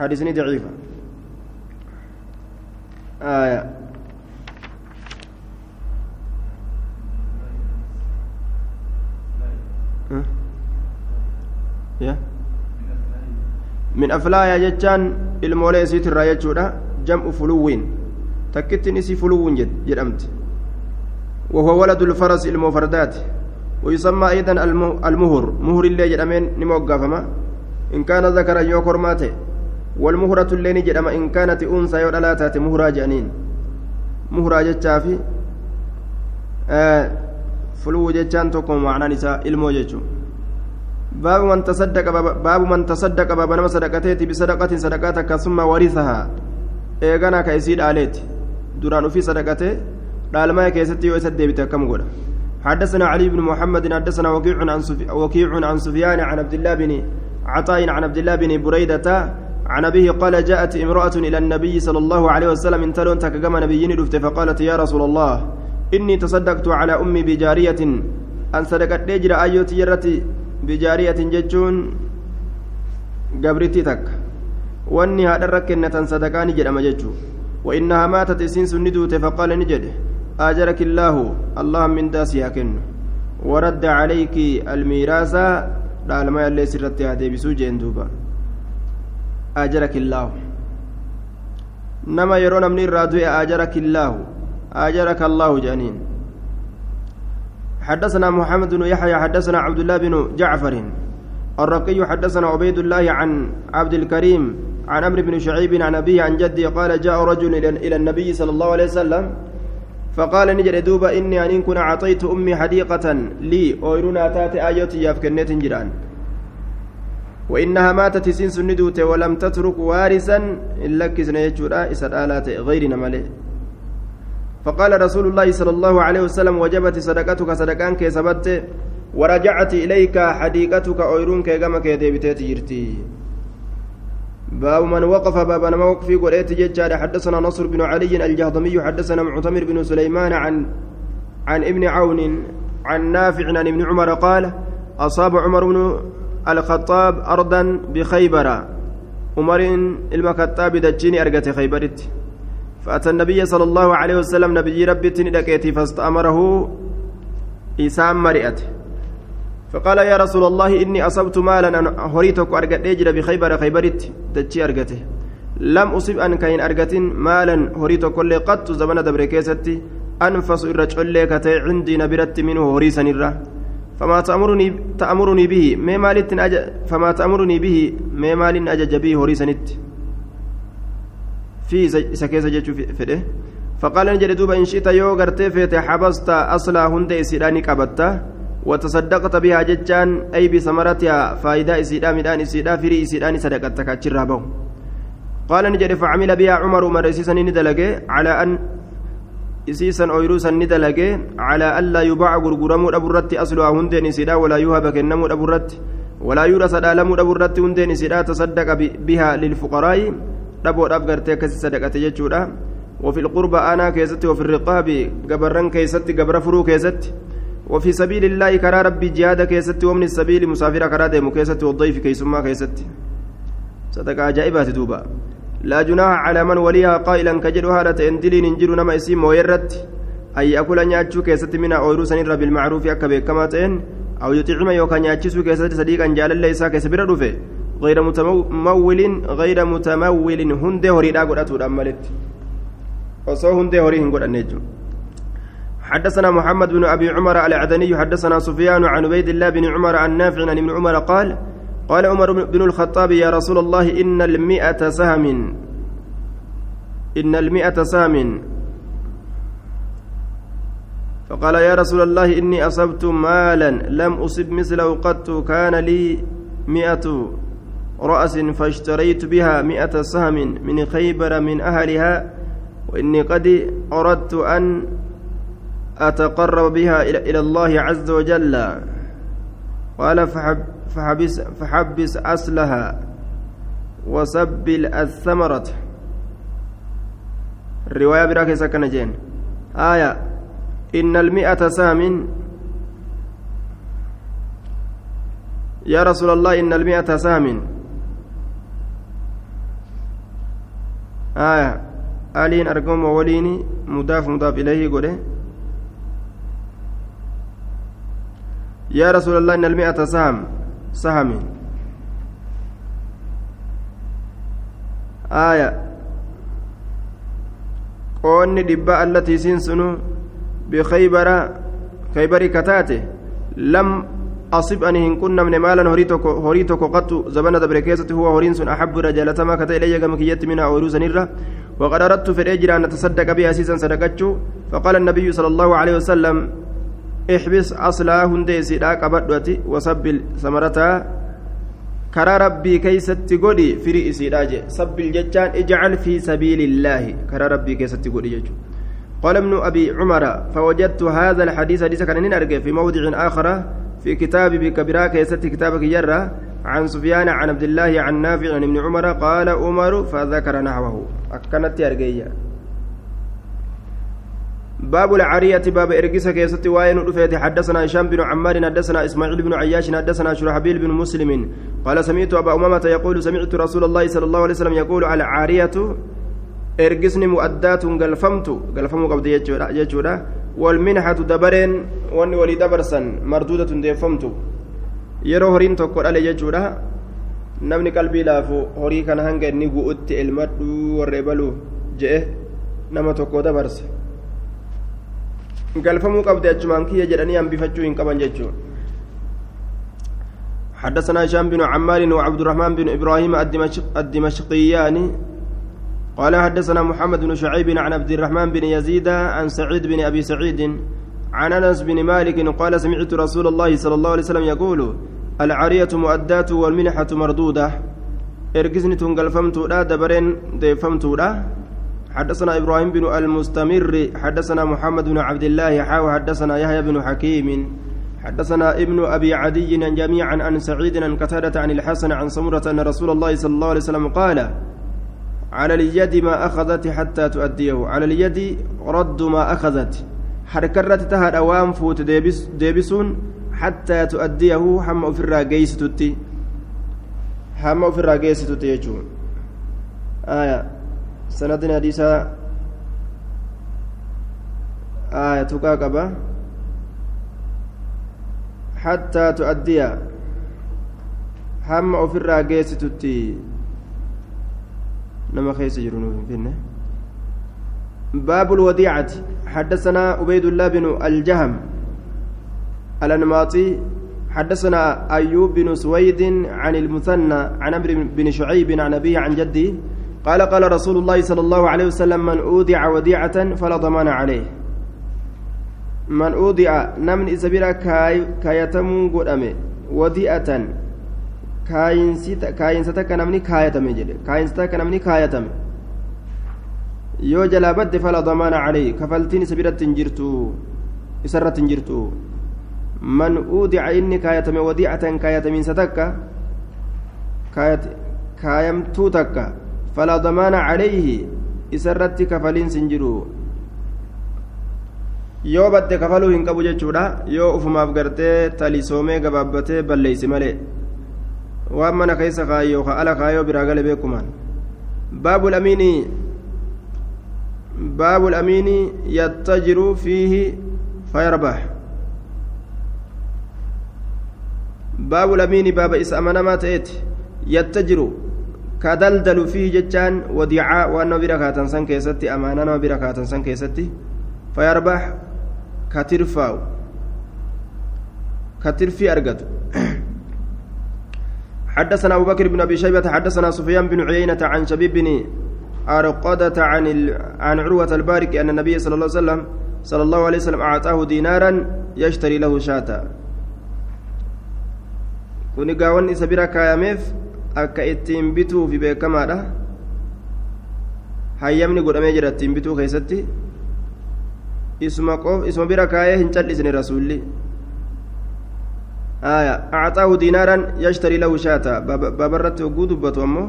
حديثني ضعيفة. آية. يا. من أفلايا جتان المولى سيت الراية جمع فلوين. تكتن إسي فلوين جد جرمت وهو ولد الفرس المفردات. ويسمى أيضا المهر. مهر اللي جرمين نموقفما إن كان ذكرا يوكر ماته. والمهرة اللي نجرم إن كانت أنثى يولا تأتي مهرة جانين مهرة جتشافي آه فلو جتشان تكون معنى نساء ilmoo jechuun باب من تصدق باب من تصدق باب نما صدقتي بصدقة صدقات ثم ورثها. isii dhaaleeti duraan ufii sadaqate dhaalmaya keessatti yoo isa deebite akkam godha حدثنا علي بن محمد حدثنا وكيع عن وكيع عن سفيان عن عبد الله بن عطاء عن عبد الله بن بريدة عن أبيه قال جاءت امرأة إلى النبي صلى الله عليه وسلم إن تلون تكجم نبيين فقالت يا رسول الله إني تصدقت على أمي بجارية. أن صدقت لجر أيوتي يرتي بجارية ججون قبرتي تك. وأني هذا الركنة صدقاني جرم ججو وإنها ماتت إسين سندوت فقال نجد. آجرك الله. الله من داسها كن ورد عليك الميراث. لعلما يلي سرتي هذه بسوجين دوبا آجرك الله. نما يرون من الرادوي آجرك الله. آجرك الله جانين حدثنا محمد بن يحيى حدثنا عبد الله بن جعفر. الرقي حدثنا عبيد الله عن عبد الكريم عن عمرو بن شعيب عن أبيه عن جدي قال جاء رجل إلى النبي صلى الله عليه وسلم فقال نجد دوبا إني أن كن أعطيت أمي حديقة لي أويرنا تاتي آيوتي يافكنيت جيران. وإنها ماتت سين سندوت ولم تترك وارثا إلا كسنا يجورا إسر آلات غيرنا مالي. فقال رسول الله صلى الله عليه وسلم وجبت صدقتك صدقان كسبت ورجعت إليك حديقتك أويرون كما كيديبتي جرتي باب من وقف باب ما وقف قريت ججار. حدثنا نصر بن علي الجهضمي حدثنا معتمر بن سليمان عن عن ابن عون عن نافع عن ابن عمر قال أصاب عمر بن الخطاب أرضا بخيبر. عمر المكتاب دجيني أرقت خيبرت. فأتى النبي صلى الله عليه وسلم نبي ربي تندكيتي فاستأمره إسام مرئته فقال يا رسول الله إني أصبت مالا أن هريتك أرقت أجر بخيبر خيبرت. دجي أرقته لم أصب أن كاين أرقت مالا هريتك كل قط زمن دبر كيستي. أنفس كتي عندي نبرت منه هريسا الره فما تأمرني تأمرني به. ما مالت أج فما تأمرني به. ما مال أجج به هريسنت في سكيس فده فقال نجد دوبا إن شئت يو غرتي فيت حبست أصلا هند إسيراني كبتا وتصدقت بها ججان أي بثمرتها فائدة إسيرا ميدان إسيرا فري إسيراني صدقتك أتشرابو قال نجد فعمل بها عمر مرسيسا ندلقي على أن isiisan ooyiruu san ni dalage calaa allaa yubaca gurguramuu dhaburratti asluhaa hundeen isidha walaa yuhaba kennamuu dhaburratti walaa yurasa dhaalamuu dhaburratti hundeen isidha tasaddaqa bihaa lilfuqaraa'i dhaboodhaaf gartee akkasi sadaqate jechuudha وفي القربى أنا كيستي وفي الرقاب قبرن كيستي قبر فرو كيستي وفي سبيل الله كرا ربي جهاد كيستي ومن السبيل مسافر كرا ديمو كيستي والضيف كيسما كيستي صدق عجائبات دوبا لا جناح على من وليها قائلا كجد هذا تندلين انجر نما اسم ويرت. أي أكل نياتشو كيست من أويرو سنرى بالمعروف أكبر كما تين أو يطعم يوكا نياتشو كيست صديقا جال الله إساك سبر رفه غير متمول غير متمول هند هريدا قرأتو الأمالت وصو هند هريهن قرأت حدثنا محمد بن أبي عمر العدني حدثنا سفيان عن عبيد الله بن عمر عن نافع عن ابن عمر قال قال عمر بن الخطاب يا رسول الله إن المئة سهم إن المئة سهم. فقال يا رسول الله إني أصبت مالا لم أصب مثله قط كان لي مئة رأس فاشتريت بها مئة سهم من خيبر من أهلها وإني قد أردت أن أتقرب بها إلى الله عز وجل. قال فحب فحبس, فحبس أصلها وسبل الثمرة. الرواية براك سكن جين. آية إن المئة سام يا رسول الله إن المئة سام آية آلين أرقم ووليني مضاف مضاف إليه قوله يا رسول الله إن المئة سهم سهم آية qoonni dhibbaa allatii isiin sunu bikaybara kaybari kataate lam asib ani hin qunnamne maalan horii tokko qattu zabana dabre keessatti huwa horiin sun axabbu irra jaalatamaa kata ilayya gama kiyyatti minaa ooyiruu sanirra وقد أردت في الأجر أن أتصدق بها سيسا صدقته فقال النبي صلى الله عليه وسلم احبس أصلها هندي سيدا قبضتي وسبل ثمرتها karaa rabbii keeysatti godhi firii isiidha jee sabbil jechaan ijcal fi sabiili illaahi karaa rabbii keessatti godhi jechu قال ابن أبي عمر فوجدت هذا الحديث حديث كان أرجع في موضع آخر في كتاب بكبراك يست كتابك يرى عن سفيان عن عبد الله عن نافع عن ابن عمر قال عمر فذكر نحوه. أكنت أرجع باب العارية باب إرقس كيست وين رفيت. حدثنا هشام بن عمار حدثنا إسماعيل بن عياش حدثنا شرحبيل بن مسلم. قال سمعت أبا أمامة يقول سمعت رسول الله صلى الله عليه وسلم يقول العارية إرقسني مؤدات قلفمت. قلفم قبض يجودا والمنحة دبرين واني ولي دبرسا مردودة ديفمت. yeroo horiin tokko dhale jechuudha namni qalbii laafu horii kana hanga inni gu'utti elmadhuu warra ebaluu je'e nama tokko galfamuu qabde achumaan kiyya jedhanii hambifachuu hin qaban jechuudha حدثنا هشام بن عمار وعبد الرحمن بن إبراهيم الدمشقيان قال حدثنا محمد بن شعيب عن عبد الرحمن بن يزيد عن سعيد بن ابي سعيد عن انس بن مالك قال سمعت رسول الله صلى الله عليه وسلم يقول العارية مؤدات والمنحة مردودة ارجزني تنقلفمت لا دبرين ديفمت لا حدثنا إبراهيم بن المستمر حدثنا محمد بن عبد الله حاو حدثنا يحيى بن حكيم حدثنا ابن أبي عدي جميعا عن سعيد عن قتادة عن الحسن عن سمرة أن رسول الله صلى الله عليه وسلم قال على اليد ما أخذت حتى تؤديه على اليد رد ما أخذت حركرت تهد أوام فوت ديبس ديبسون حتى تؤديه حم في الراجيس تتي حم في الراجيس تتي يجون. آية. سندنا حديثا آية تقاقبة حتى تؤدي هم الراجيس تتي نما خيس جرون فينا. باب الوديعة. حدثنا عبيد الله بن الجهم الأنماطي. حدثنا أيوب بن سويد عن المثنى عن عمرو بن شعيب عن أبيه عن جده قال قال رسول الله صلى الله عليه وسلم من أودع وديعة فلا ضمان عليه من أودع نمن إسبيرا كاي كايتمون قدامي وديعة kaayinsata ka namni kaayatame jedhe kaayinsata ka namni kaayatame yoo jalaa badde fala damaana calayhi kafaltiin isa biratti hin jirtu isarratti hin jirtu man uudica inni kaayatame wadiicatan kaayatamiinsa takka kaayamtuu takka fala damaana calayhi isarratti kafaliinsi hin jiru yoo badde kafaluu hin qabu jechuudha yoo ufumaaf gartee talisoomee gabaabbatee balleeysi malee waan mana keessa kaayoo ka ala kaayoo biraa gale beekumaan baabul amiini baabul amiini yattajiru fiihi fayarbax baabul amiini baaba isa amanamaa ta'eeti yattajiru ka daldalu fiihi jechaan wadiicaa waan nama bira kaatan san keessatti amaanaa nama bira kaatan san keessatti fayarbax ka tirfaa'u حدثنا أبو بكر بن أبي شيبة حدثنا سفيان بن عيينة عن شبيب بن أرقدة عن ال... عن عروة البارك أن النبي صلى الله عليه وسلم صلى الله عليه وسلم أعطاه دينارا يشتري له شاة kuni gaawwan isa bira kaayameef akka ittiin bituufi beekamaadha. Hayyamni godhamee jira ittiin bituu keessatti. Isuma qof isuma bira kaayee hin callisne rasuulli. Aya acxaahu diinaaran yashtarii lahu shaata. Baabarratti hogguu dubbatu ammoo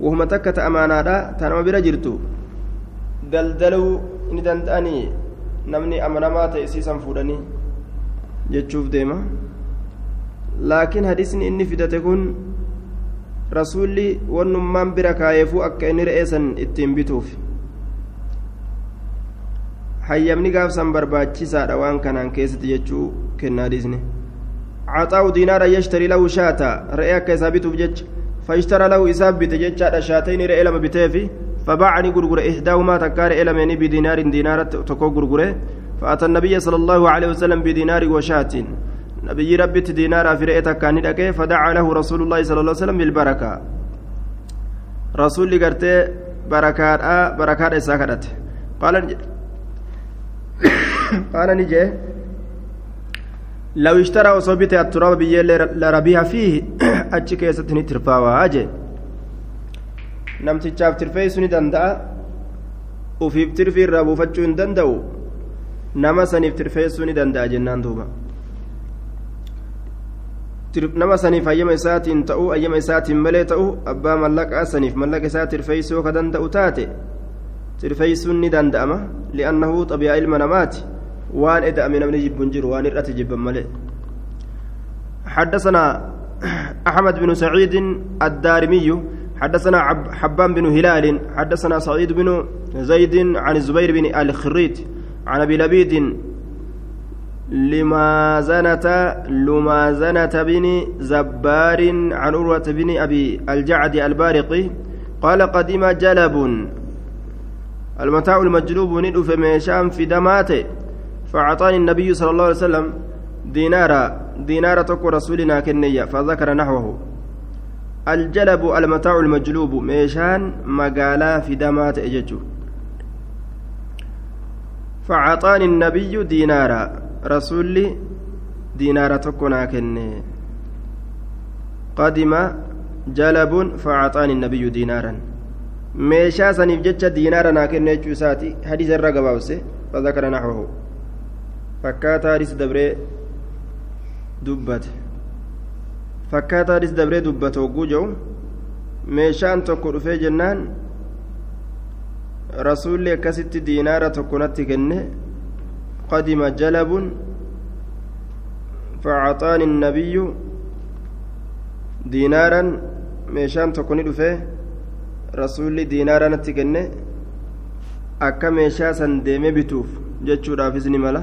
wahuma takka ta amaanaadha ta nama bira jirtu. Daldaluu ni danda'anii? Namni amanamaa ta'e siisan fuudhanii? jechuuf deema. Laakiin hadisni inni fidate kun rasuulli wannummaan bira kaayeefuu akka inni re'ee san ittiin bituuf hayyamni gaafsan barbaachisaadha waan kanaan keessatti jechuu kennaa hadisni عطاء دينارا يشتري له شاتا رأي كيسا بيتوف جج فاشترى له إساب بيت جج شاتين رأي لما بتيفي فباعني غرغر إحداهما تكار إلمني بدينار دينار تكو غرغر فأتى النبي صلى الله عليه وسلم بدينار وشاة نبي ربي دينار في رأيتك كان فدعا له رسول الله صلى الله عليه وسلم بالبركة. رسول قرتي بركات آه بركات إساكرت قال قال نجي لو اشترى وصبت التراب بيه لربيها فيه أتشي كيستني ترفاوا أجي. namtichaaf tirfeessuu ni danda'a ufiif tirfii irraa buufachuu hin danda'u nama saniif tirfeessuu ni danda'a jennaan nama saniif hayyama isaatiin ta'uu hayyama isaatiin malee ta'u abbaa mallaqaa saniif mallaqa isaa tirfeessuu ka danda'u taate tirfeessuun ni danda'ama li'annahu xabiyaa ilma namaati waan eda'ame namni jibbuun jiru waan irratti jibban malee حدثنا أحمد بن سعيد الدارمي حدثنا حبان بن هلال حدثنا سعيد بن زيد عن الزبير بن آل خريت عن أبي لبيد لمازنة لمازنة بن زبار عن عروة بن أبي الجعد البارقي قال قدم جلب. المتاع المجلوب ندف ميشام في دماته فأعطاني النبي صلى الله عليه وسلم دينارا دينارا تكو رسولنا كنية فذكر نحوه. الجلب المتاع المجلوب ميشان مقالا في دمات إججو. فعطاني النبي دينارا. rasuulli diinaara tokko naa kenne. Qadima jalabuun facaxaani nabiyyu diinaaran. Meeshaa saniif jecha diinaara naa kenne jechuu isaati hadiisa irra gabaabse fadakara naxwahu fakkaataa hadis dabree dubbate. Dabree dubbate hogguu jehu meeshaan tokko dhufee jennaan rasuulli akkasitti diinaara tokko natti kenne diinaaran meeshaan tokko ni dhufee rasuulli diinaara natti kenne akka meeshaa san deeme bituuf jechuudhaafis ni mala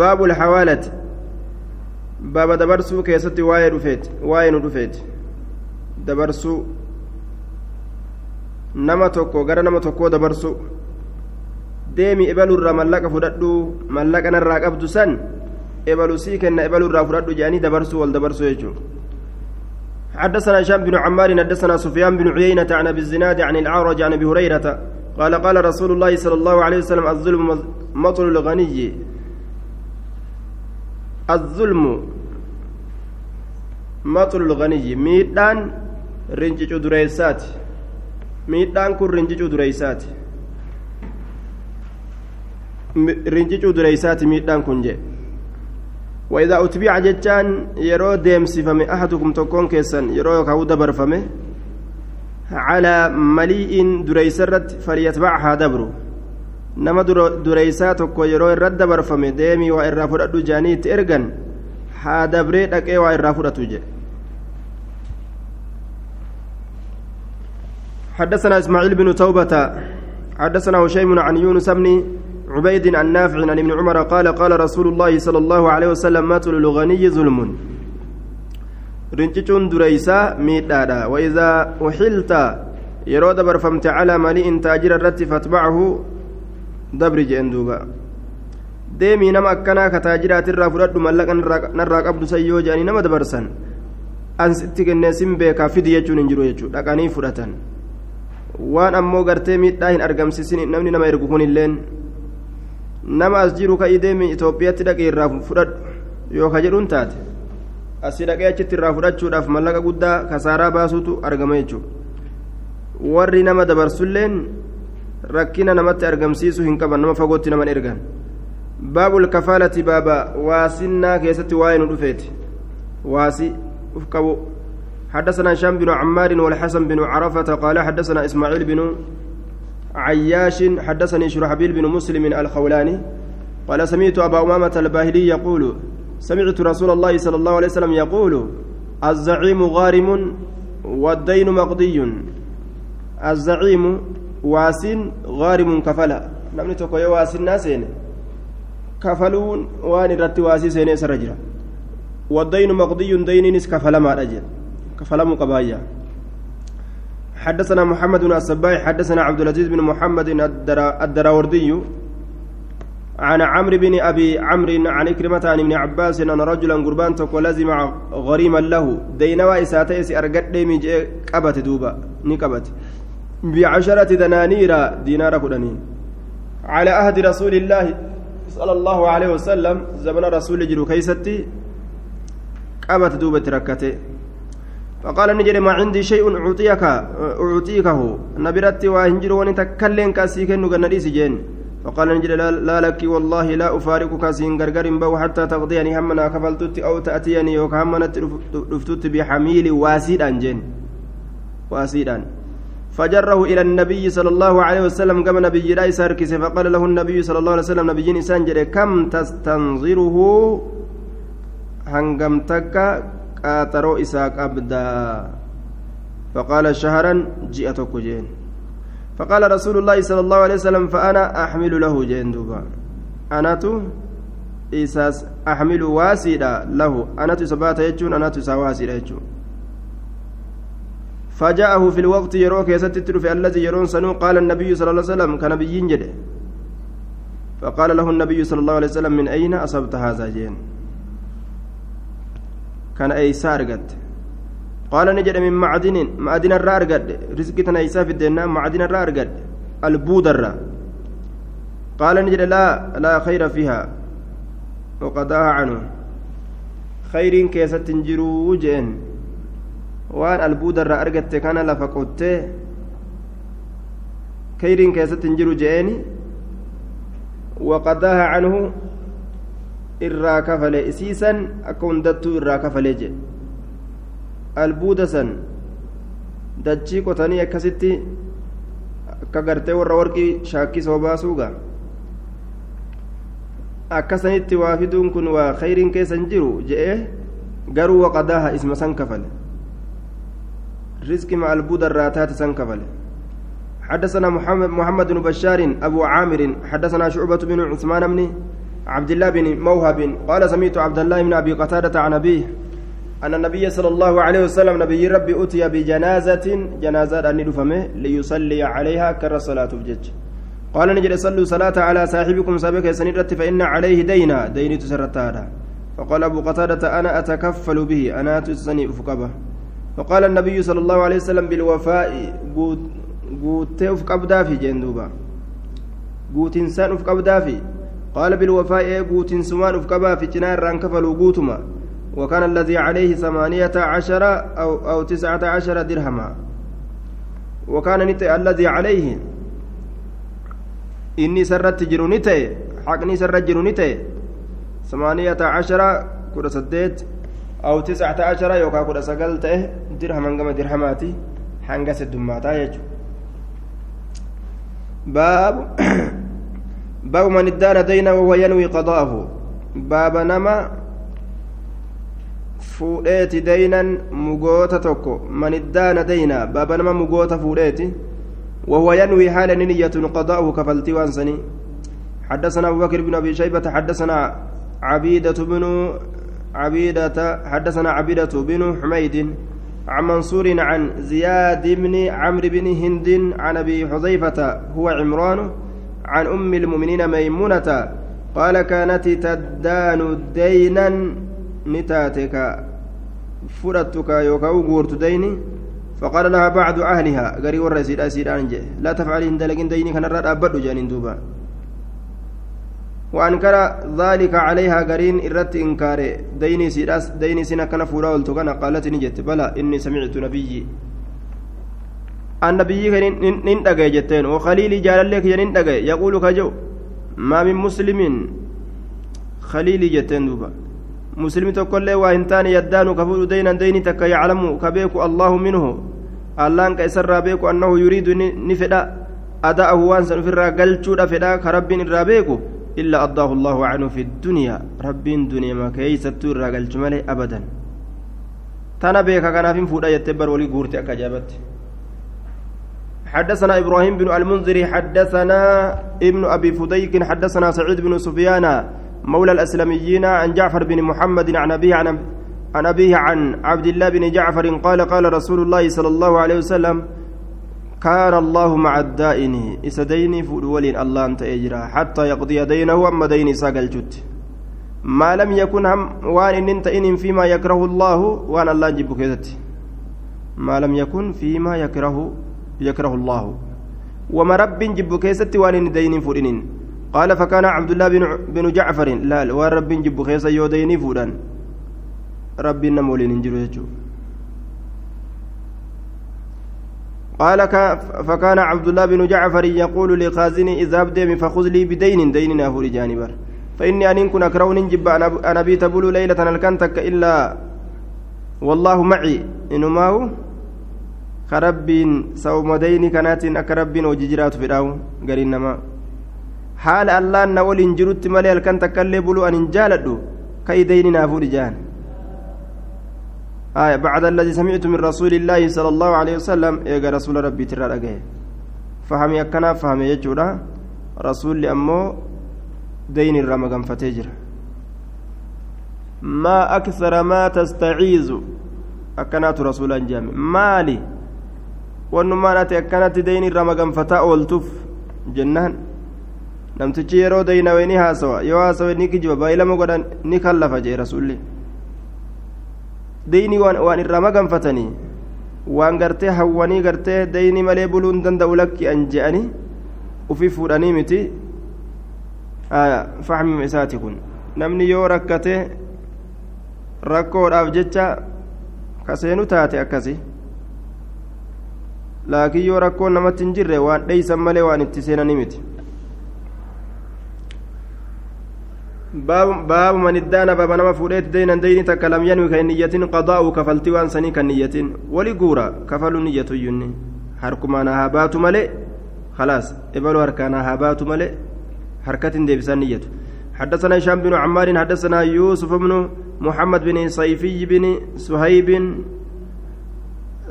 baabu lxawaalati baaba dabarsuu keessatti waa'ee dhufeeti waa'ee nu dhufeeti dabarsuu nama tokko gara nama tokkoo dabarsuu deemi ebalurraa mallaqa fudhadhu mallaqa narraa qabdu san ebalu sii kenna ebalurraa fudhadhu jedhanii dabarsuu wal dabarsuu jechuudha. حدثنا هشام بن عمار حدثنا سفيان بن عيينة عن أبي الزناد عن الأعرج عن أبي هريرة قال قال رسول الله صلى الله عليه وسلم الظلم مطل الغني. الظلم مطل الغني. ميدان رنجج دريسات ميدان كن رنجج دريسات رنجج دريسات ميدان كن جي وإذا أتبع جتان يرو ديم سفمي أحدكم تكون كيسن يرو كهو دبر فمي على مليء دريسرت فليتبعها دبرو tokko yeroo irratti dabarfame deemii waa irraa fudhadhu jaanii itti ergan haa dabree dhaqee waa irraa fudhatu jedhe حدثنا إسماعيل بن توبة حدثنا هشيم عن يونس بن عبيد عن نافع عن ابن عمر قال قال رسول الله صلى الله عليه وسلم مات الغني ظلم رنجتون دريسا ميتادا وإذا أحلت يرود برفمت على مليء تاجر الرت فاتبعه nama akkanaa ka taajiraatirraa fudhadhu mallaqa narraa qabdu san yoo jedhanii nama dabarsan ansitti kennee sin beekaa fidi jechuun hin jiru jechuudha dhaqanii fudhatan waan ammoo gartee miidhaa hin argamsiisin namni nama ergu kunilleen nama as jiru ka'ii deemii Itoophiyaatti dhaqee irraa fudhadhu yoo ka jedhuun taate asii dhaqee achitti irraa fudhachuudhaaf mallaqa guddaa kasaaraa baasuutu argama jechuudha warri nama dabarsulleen rakkina namatti argamsiisu hin qaban nama fagootti naman ergan باب الكفالة بابا واسنا كيست واين رفيت واسي افكبو حدثنا هشام بن عمار والحسن بن عرفة قال حدثنا إسماعيل بن عياش حدثني شرحبيل بن مسلم الخولاني قال سمعت أبا أمامة الباهلي يقول سمعت رسول الله صلى الله عليه وسلم يقول الزعيم غارم والدين مقضي. الزعيم واسن غارم كفلا. نمني تكو يواسن ناسين. كفلون وان رتي واسي سرجرا. والدين مقضي دينينس كفلا ما رجل. كفلا مقبايا. حدثنا محمد بن السباح حدثنا عبد العزيز بن محمد الدراوردي عن عمرو بن أبي عمرو عن إكرمة عن ابن عباس أن رجلا قربان تكو لزم غريما له. دينوا اساتيس ارغد ديمي قبت دوبا. نقبت بعشرة دنانير دينار كدنين على عهد رسول الله صلى الله عليه وسلم زمن رسول جرو كيستي قبت دوبة ركته فقال نجري ما عندي شيء أعطيك أعطيكه. نبرت وهنجر ونتكلم كاسيكن نغنريس جين. فقال نجد لا لك والله لا أفارقك سين غرغر بو حتى تقضيني همنا. كفلتت أو تأتيني وكهمنا رفتت بحميل واسيدا جن واسيدا فجره إلى النبي صلى الله عليه وسلم كما نبي لا يساركس فقال له النبي صلى الله عليه وسلم نبي إنسان كم تستنظره؟ هنغمتك قاترو إساق أبدا فقال شهرا جئتك جين فقال رسول الله صلى الله عليه وسلم فأنا أحمل له جندوبا أنا تو إيساس أحمل واسيدا له. أنا تسبات يجون أنا تسواسيدا يجون. فجاءه في الوقت يروك يستتر في الذي يرون سنو. قال النبي صلى الله عليه وسلم كنبي جده. فقال له النبي صلى الله عليه وسلم من أين أصبت هذا جين؟ كان أي سارقت قال نجد من معدن معدن الرا أرقد رزق تنايسا في الدنيا معدن الرا أرقد البود الرا قال نجد لا لا خير فيها. وقضاها عنه. خير كيسة تنجرو جين waan albuudarraa argatte kana lafa qottee kayriin keessatti hin jiru je'eeni waqadaaha canhu irraa kafale isiisan akka hundattuu irraa kafalee jedhe albuuda san dachii qotanii akkasitti akka gartee warra warqii shaakkisoo baasuuga akkasanitti waa fiduun kun waa khayriin keessa hin jiru je'ee garuu waqadaaha isma san kafale مع البودة الراتات سنكفل حدثنا محمد بن بشار أبو عامر حدثنا شعبة بن عثمان بن عبد الله بن موهب قال سميت عبد الله بن أبي قتادة عن أبيه أن النبي صلى الله عليه وسلم نبي ربي أتي بجنازة جنازة أن دفمه ليصلي عليها كر صلاة بجج قال نجد صلوا صلاة على صاحبكم سابق سنرت فإن عليه دينا دين تسرتها فقال أبو قتادة أنا أتكفل به أنا تسني أفقبه فقال النبي صلى الله عليه وسلم بالوفاء قوت أفقبدا في جندوبا. قوت إنسان أفقبدا في قال بالوفاء قوت سمان أفقبا في جنار رانكفلوا قوتما. وكان الذي عليه ثمانية عشر أو, أو تسعة عشر درهما. وكان نت الذي عليه. إني سرت جرو نتي حقني سرت جرو نتي ثمانية عشر كرة سديت. أو تسعة عشر يوكا كرة سقلت درهما كما درهماتي. حنقس الدماتا يجو. باب باب من ادار دينا وهو ينوي قضاءه. باب نما fuudheeti daynan mugoota tokko man iddaana dayna baaba nama mugoota fuudheeti وهو ينوي حال نية قضاءه كفلتي وانسني. حدثنا أبو بكر بن أبي شيبة حدثنا عبيدة بن عبيدة حدثنا عبيدة بن حميد عن منصور عن زياد بن عمرو بن هند عن أبي حذيفة هو عمران عن أم المؤمنين ميمونة قال كانت تدان دينا fudhattu ka yookaan guurtu dayni فقال لها بعض أهلها قري ورا سيدا سيدان جي لا تفعلي هندلقين ديني كان الرد أبدو جانين دوبا. وأنكر ذلك عليها قرين إرت إنكار ديني سيداس ديني سينا كان فورا قالت نجت بلى إني سمعت نبيي. النبي كان نندقى جتين وخليلي جال لك ينندقى يقول كجو ما من مسلم خليلي جتين دوبا مسلم تقول waa hin taane yaddaanu ka fuudhu deynan deyni takka yaclamu ka beeku allahu minhu allaan ka isarraa beeku annahu yuriidu ni fedha ada'ahu waan san ufirraa galchuudha fedha ka rabbiin irraa beeku illaa addaahu allahu canhu fi ddunyaa rabbiin duniyamaa keeysattuu irraa galchu malee abadan tana beeka kanaaf hin fuudha jettee bar walii guurte akka ajaa'ibatti حدثنا إبراهيم بن المنذر حدثنا ابن أبي فديك حدثنا سعيد بن سفيان مولى الأسلميين عن جعفر بن محمد عن أبيه عن عن أبيه عن عبد الله بن جعفر قال قال رسول الله صلى الله عليه وسلم كان الله مع الدائن إسديني فولين الله أنت إجرا حتى يقضي دينه أما ديني ساقل جد ما لم يكن هم وان أنت إن فيما يكره الله وأن الله جب كذتي ما لم يكن فيما يكره يكره الله. وما رب جب كيستي وان دين فولين قال فكان عبد الله بن جعفر. لا ورب جب خيس يوديني فودان ربي نمولين انجلو قال فكان عبد الله بن جعفر يقول لخازني إذا أبدي فخذ لي بدين دين نافور جانبر فإني أن كن أكرون جب أنا بيت بلو ليلة الكنتك إلا والله معي. إنما هو خربين سوم دين كانت أكربين وججرات في الأو قرين نما haala allaan na waliin jirutti malee halkan takkaillee buluu an hin jaaladhu كيدين نافور جان آية بعد الذي سمعت من رسول الله صلى الله عليه وسلم إيجا رسول ربي ترى رجعه فهم يكنا فهم يجورا رسول أمو دين الرمقم فتجر ما أكثر ما تستعيذ أكنات رسول جامع مالي wannummaan ati akkanatti deyni irra maganfataa ooltuuf jennaan. Namtichi yeroo deynawe ni haasawa yoo haasawe ni kijiba baay'ilama godhan ni kallafa jee rasulli deyni waan irra maganfatanii waan gartee hawwanii gartee deyni malee buluun danda'u lakki'an je'anii ufi fuudhanii miti. Fahmima isaati kun. Namni yoo rakkate rakkoodhaaf jecha kaseenu taate akkasii laakiin yoo rakkoon namatti hin jirre waan dheeysan malee waan itti seenanii miti. باب باب من ادان باب نما فوديت دينا ديني تك لم ينوي كنية قضاء كفلتي وان سني كنية ولغورا كفل نية يني حركما نهابات ملئ خلاص ابلو هركانا هابات ملئ حركة ديبسان نية حدثنا هشام بن عمار حدثنا يوسف بن محمد بن صيفي بن سهيب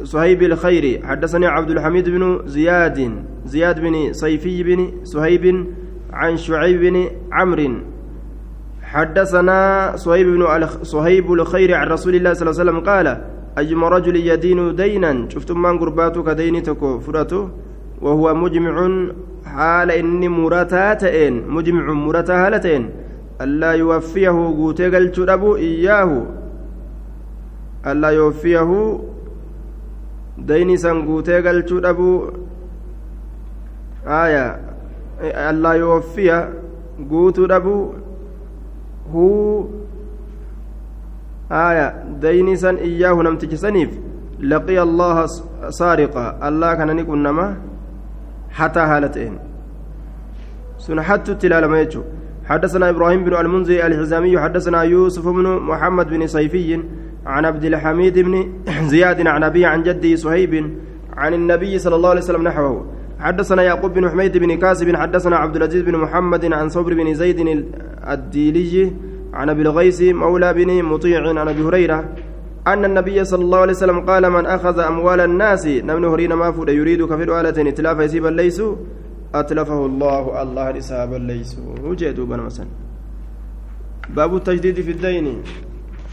سهيب الخيري. حدثني عبد الحميد بن زياد زياد بن صيفي بن سهيب عن شعيب بن عمرو. حدثنا صهيب بن صهيب الخير عن رسول الله صلى الله عليه وسلم قال أيما رجل يدين دينا شفتم من قرباتك كدين تكو فرته وهو مجمع حال إني مرتاتين مجمع مرتا هالتين ألا يوفيه قوتيق التربو إياه. ألا يوفيه ديني سن قوتيق التربو آية. ألا يوفيه قوتو دبو. هو. آية. ديني سن إياه نمتج سنيف لقي الله سارقا الله كان نكون نما. حتى هالتين سن حتى تلال ما يجو. حدثنا إبراهيم بن المنذر الحزامي. حدثنا يوسف بن محمد بن صيفي. عن عبد الحميد بن زياد عن أبي عن جدي صهيب عن النبي صلى الله عليه وسلم نحوه. حدثنا يعقوب بن حميد بن كاسب حدثنا عبد العزيز بن محمد عن صبر بن زيد الديلي عن أبي الغيث مولى بن مطيع عن أبي هريرة أن النبي صلى الله عليه وسلم قال من أخذ أموال الناس نمن هرين ما فود يريد كفر آلة إتلاف يسيبا ليسوا أتلفه الله الله حسابا ليسوا وجدوا بنا مثلا. باب التجديد في الدين.